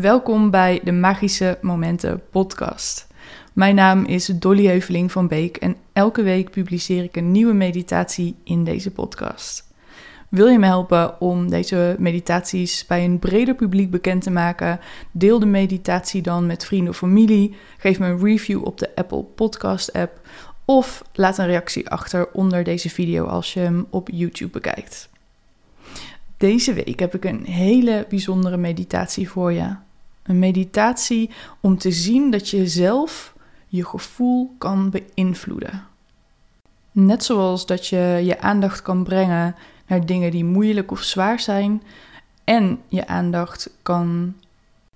Welkom bij de Magische Momenten podcast. Mijn naam is Dolly Heuveling van Beek en elke week publiceer ik een nieuwe meditatie in deze podcast. Wil je me helpen om deze meditaties bij een breder publiek bekend te maken? Deel de meditatie dan met vrienden of familie. Geef me een review op de Apple Podcast app. Of laat een reactie achter onder deze video als je hem op YouTube bekijkt. Deze week heb ik een hele bijzondere meditatie voor je. Een meditatie om te zien dat je zelf je gevoel kan beïnvloeden. Net zoals dat je je aandacht kan brengen naar dingen die moeilijk of zwaar zijn en je aandacht kan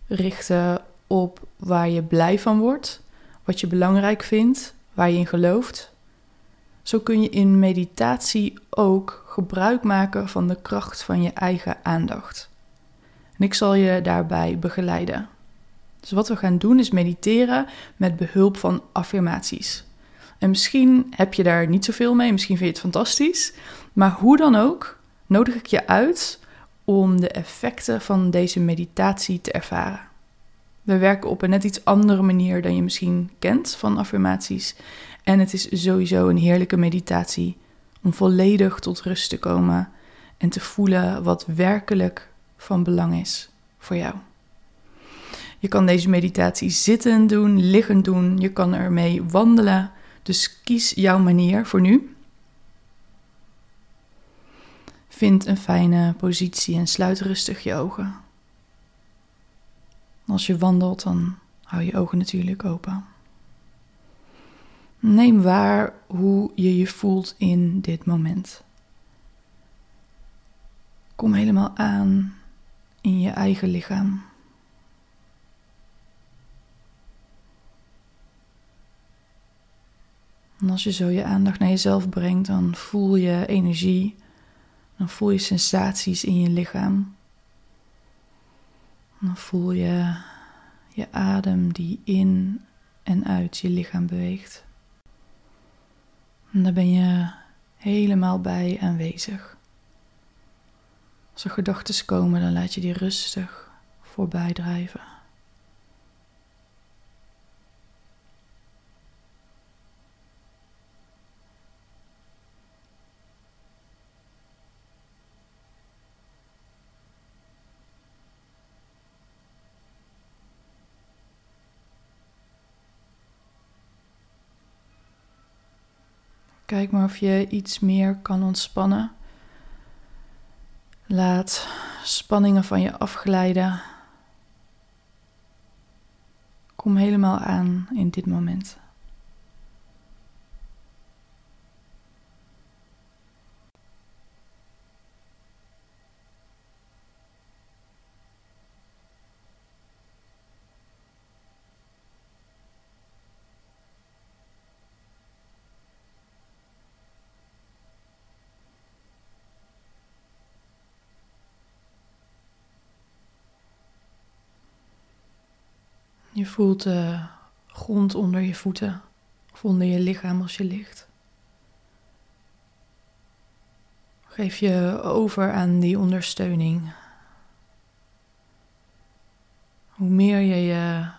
richten op waar je blij van wordt, wat je belangrijk vindt, waar je in gelooft. Zo kun je in meditatie ook gebruik maken van de kracht van je eigen aandacht. Ik zal je daarbij begeleiden. Dus wat we gaan doen is mediteren met behulp van affirmaties. En misschien heb je daar niet zoveel mee, misschien vind je het fantastisch. Maar hoe dan ook, nodig ik je uit om de effecten van deze meditatie te ervaren. We werken op een net iets andere manier dan je misschien kent van affirmaties. En het is sowieso een heerlijke meditatie om volledig tot rust te komen en te voelen wat werkelijk van belang is voor jou. Je kan deze meditatie zitten doen, liggend doen, je kan ermee wandelen. Dus kies jouw manier voor nu. Vind een fijne positie en sluit rustig je ogen. Als je wandelt, dan hou je ogen natuurlijk open. Neem waar hoe je je voelt in dit moment. Kom helemaal aan in je eigen lichaam. En als je zo je aandacht naar jezelf brengt, dan voel je energie, dan voel je sensaties in je lichaam. Dan voel je je adem die in en uit je lichaam beweegt. En daar ben je helemaal bij aanwezig. Als er gedachten komen, dan laat je die rustig voorbij drijven. Kijk maar of je iets meer kan ontspannen. Laat spanningen van je afglijden. Kom helemaal aan in dit moment. Je voelt de grond onder je voeten of onder je lichaam als je ligt. Geef je over aan die ondersteuning. Hoe meer je je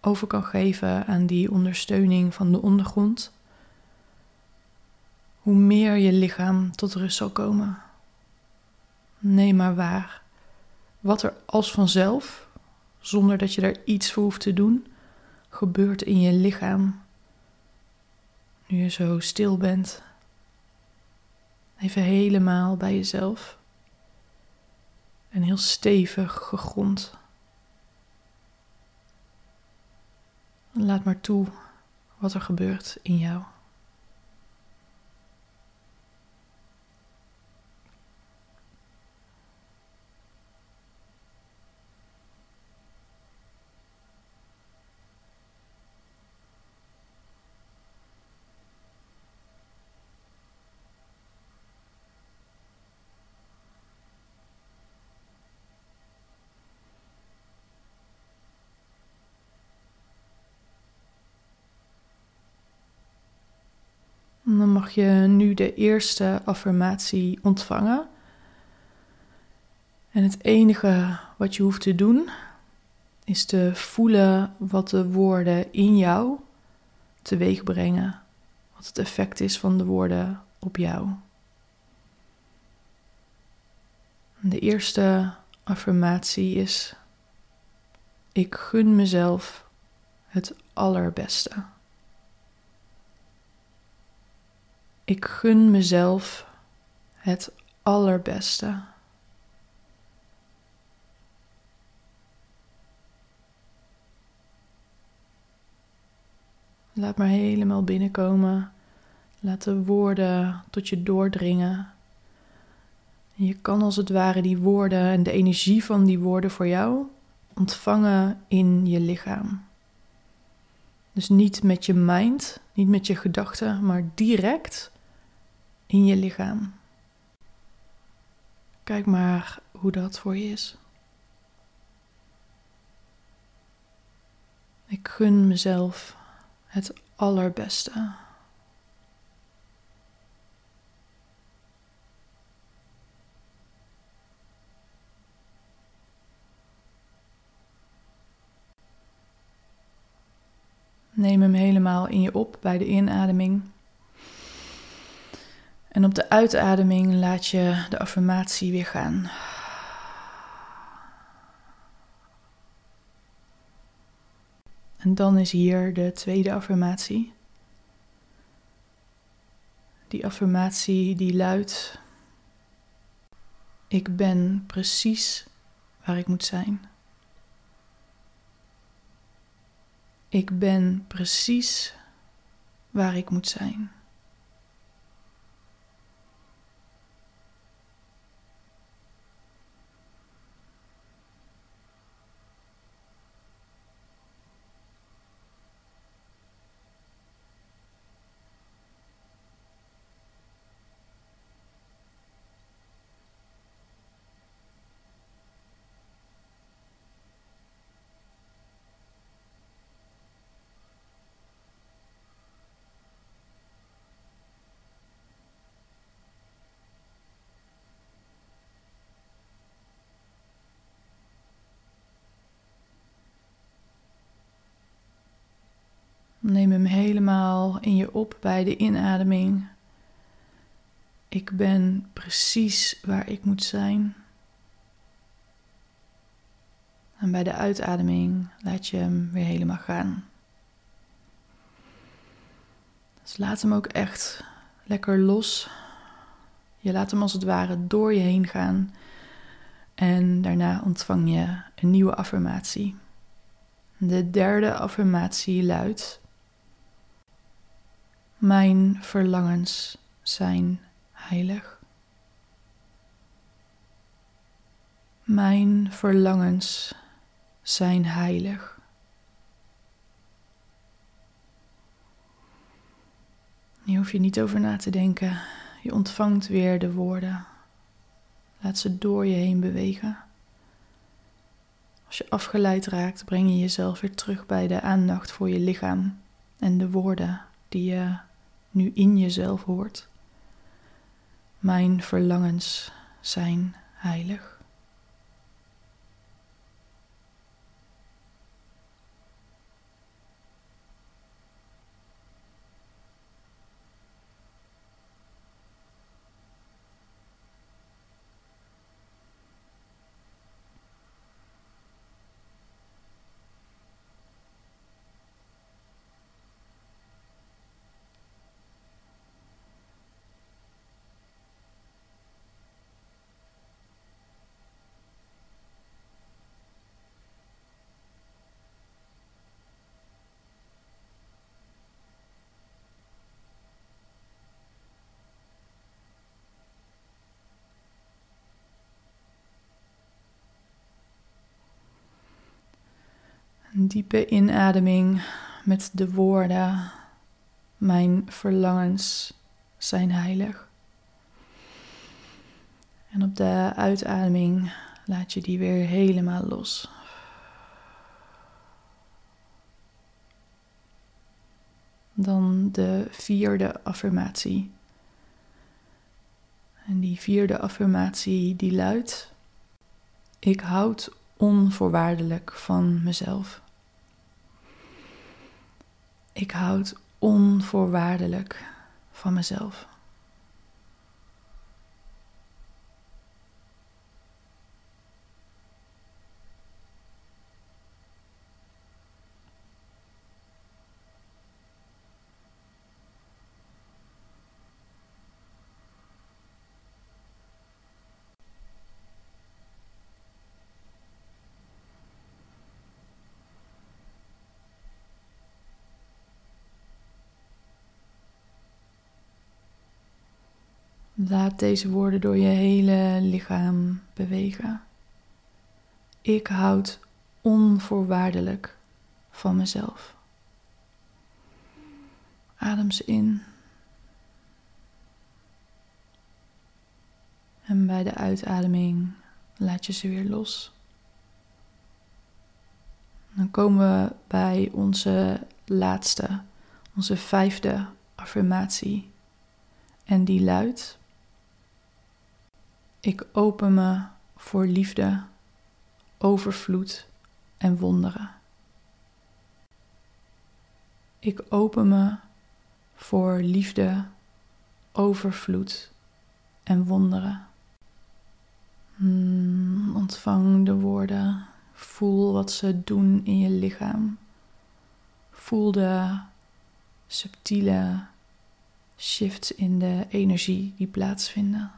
over kan geven aan die ondersteuning van de ondergrond, hoe meer je lichaam tot rust zal komen. Neem maar waar wat er als vanzelf zonder dat je er iets voor hoeft te doen, gebeurt in je lichaam. Nu je zo stil bent, even helemaal bij jezelf en heel stevig gegrond. Laat maar toe wat er gebeurt in jou. Dan mag je nu de eerste affirmatie ontvangen. En het enige wat je hoeft te doen is te voelen wat de woorden in jou teweeg brengen. Wat het effect is van de woorden op jou. De eerste affirmatie is: Ik gun mezelf het allerbeste. Ik gun mezelf het allerbeste. Laat maar helemaal binnenkomen. Laat de woorden tot je doordringen. je kan als het ware die woorden en de energie van die woorden voor jou ontvangen in je lichaam. Dus niet met je mind, niet met je gedachten, maar direct in je lichaam. Kijk maar hoe dat voor je is. Ik gun mezelf het allerbeste. Neem hem helemaal in je op bij de inademing. En op de uitademing laat je de affirmatie weer gaan. En dan is hier de tweede affirmatie. Die affirmatie die luidt: Ik ben precies waar ik moet zijn. Ik ben precies waar ik moet zijn. Neem hem helemaal in je op bij de inademing. Ik ben precies waar ik moet zijn. En bij de uitademing laat je hem weer helemaal gaan. Dus laat hem ook echt lekker los. Je laat hem als het ware door je heen gaan. En daarna ontvang je een nieuwe affirmatie. De derde affirmatie luidt: mijn verlangens zijn heilig. Mijn verlangens zijn heilig. Hier hoef je niet over na te denken. Je ontvangt weer de woorden. Laat ze door je heen bewegen. Als je afgeleid raakt, breng je jezelf weer terug bij de aandacht voor je lichaam en de woorden die je nu in jezelf hoort. Mijn verlangens zijn heilig. Diepe inademing met de woorden: Mijn verlangens zijn heilig. En op de uitademing laat je die weer helemaal los. Dan de vierde affirmatie. En die vierde affirmatie die luidt: Ik houd onvoorwaardelijk van mezelf. Ik houd onvoorwaardelijk van mezelf. Laat deze woorden door je hele lichaam bewegen. Ik houd onvoorwaardelijk van mezelf. Adem ze in. En bij de uitademing laat je ze weer los. Dan komen we bij onze laatste, onze vijfde affirmatie. En die luidt: ik open me voor liefde, overvloed en wonderen. Ik open me voor liefde, overvloed en wonderen. Hmm, ontvang de woorden. Voel wat ze doen in je lichaam. Voel de subtiele shifts in de energie die plaatsvinden.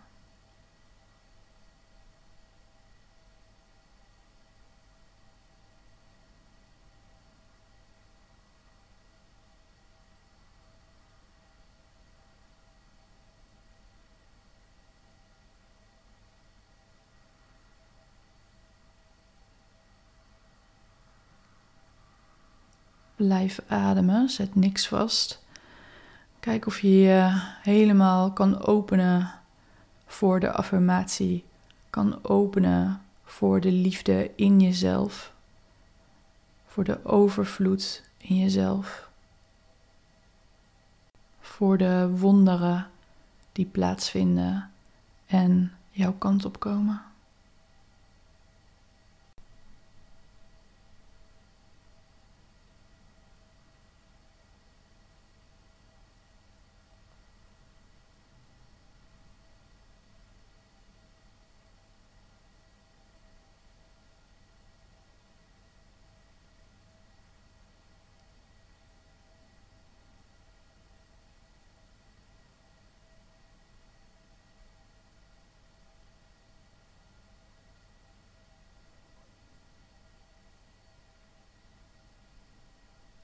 Blijf ademen, zet niks vast. Kijk of je je helemaal kan openen voor de affirmatie, kan openen voor de liefde in jezelf, voor de overvloed in jezelf, voor de wonderen die plaatsvinden en jouw kant op komen.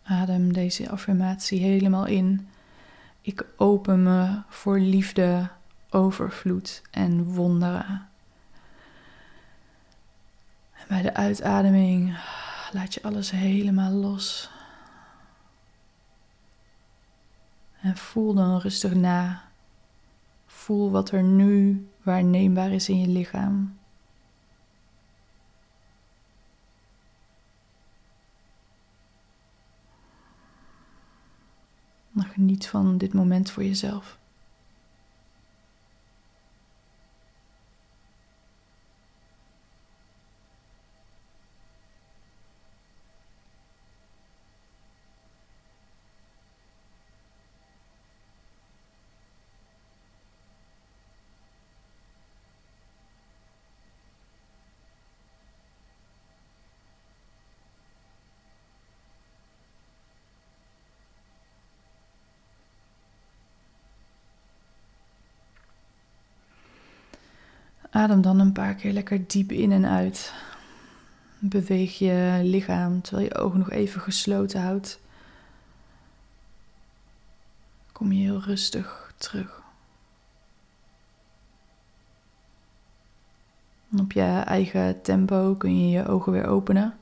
Adem deze affirmatie helemaal in. Ik open me voor liefde, overvloed en wonderen. En bij de uitademing laat je alles helemaal los. En voel dan rustig na. Voel wat er nu waarneembaar is in je lichaam. Maar geniet van dit moment voor jezelf. Adem dan een paar keer lekker diep in en uit. Beweeg je lichaam terwijl je ogen nog even gesloten houdt. Kom je heel rustig terug. op je eigen tempo kun je je ogen weer openen.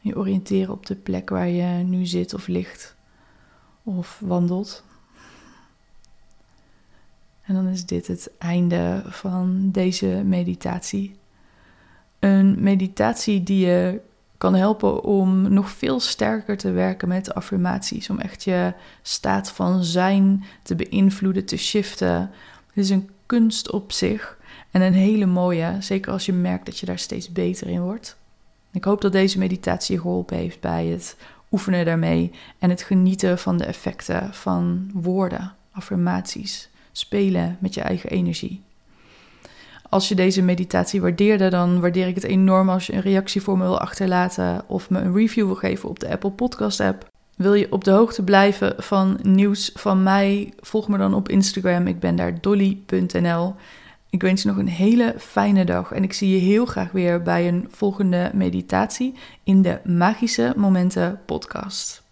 Je oriënteren op de plek waar je nu zit of ligt of wandelt. En dan is dit het einde van deze meditatie. Een meditatie die je kan helpen om nog veel sterker te werken met affirmaties. Om echt je staat van zijn te beïnvloeden, te shiften. Het is een kunst op zich en een hele mooie, zeker als je merkt dat je daar steeds beter in wordt. Ik hoop dat deze meditatie geholpen heeft bij het oefenen daarmee en het genieten van de effecten van woorden, affirmaties, spelen met je eigen energie. Als je deze meditatie waardeerde, dan waardeer ik het enorm als je een reactie voor me wil achterlaten of me een review wil geven op de Apple Podcast app. Wil je op de hoogte blijven van nieuws van mij? Volg me dan op Instagram. Ik ben daar dolly.nl. Ik wens je nog een hele fijne dag en ik zie je heel graag weer bij een volgende meditatie in de Magische Momenten podcast.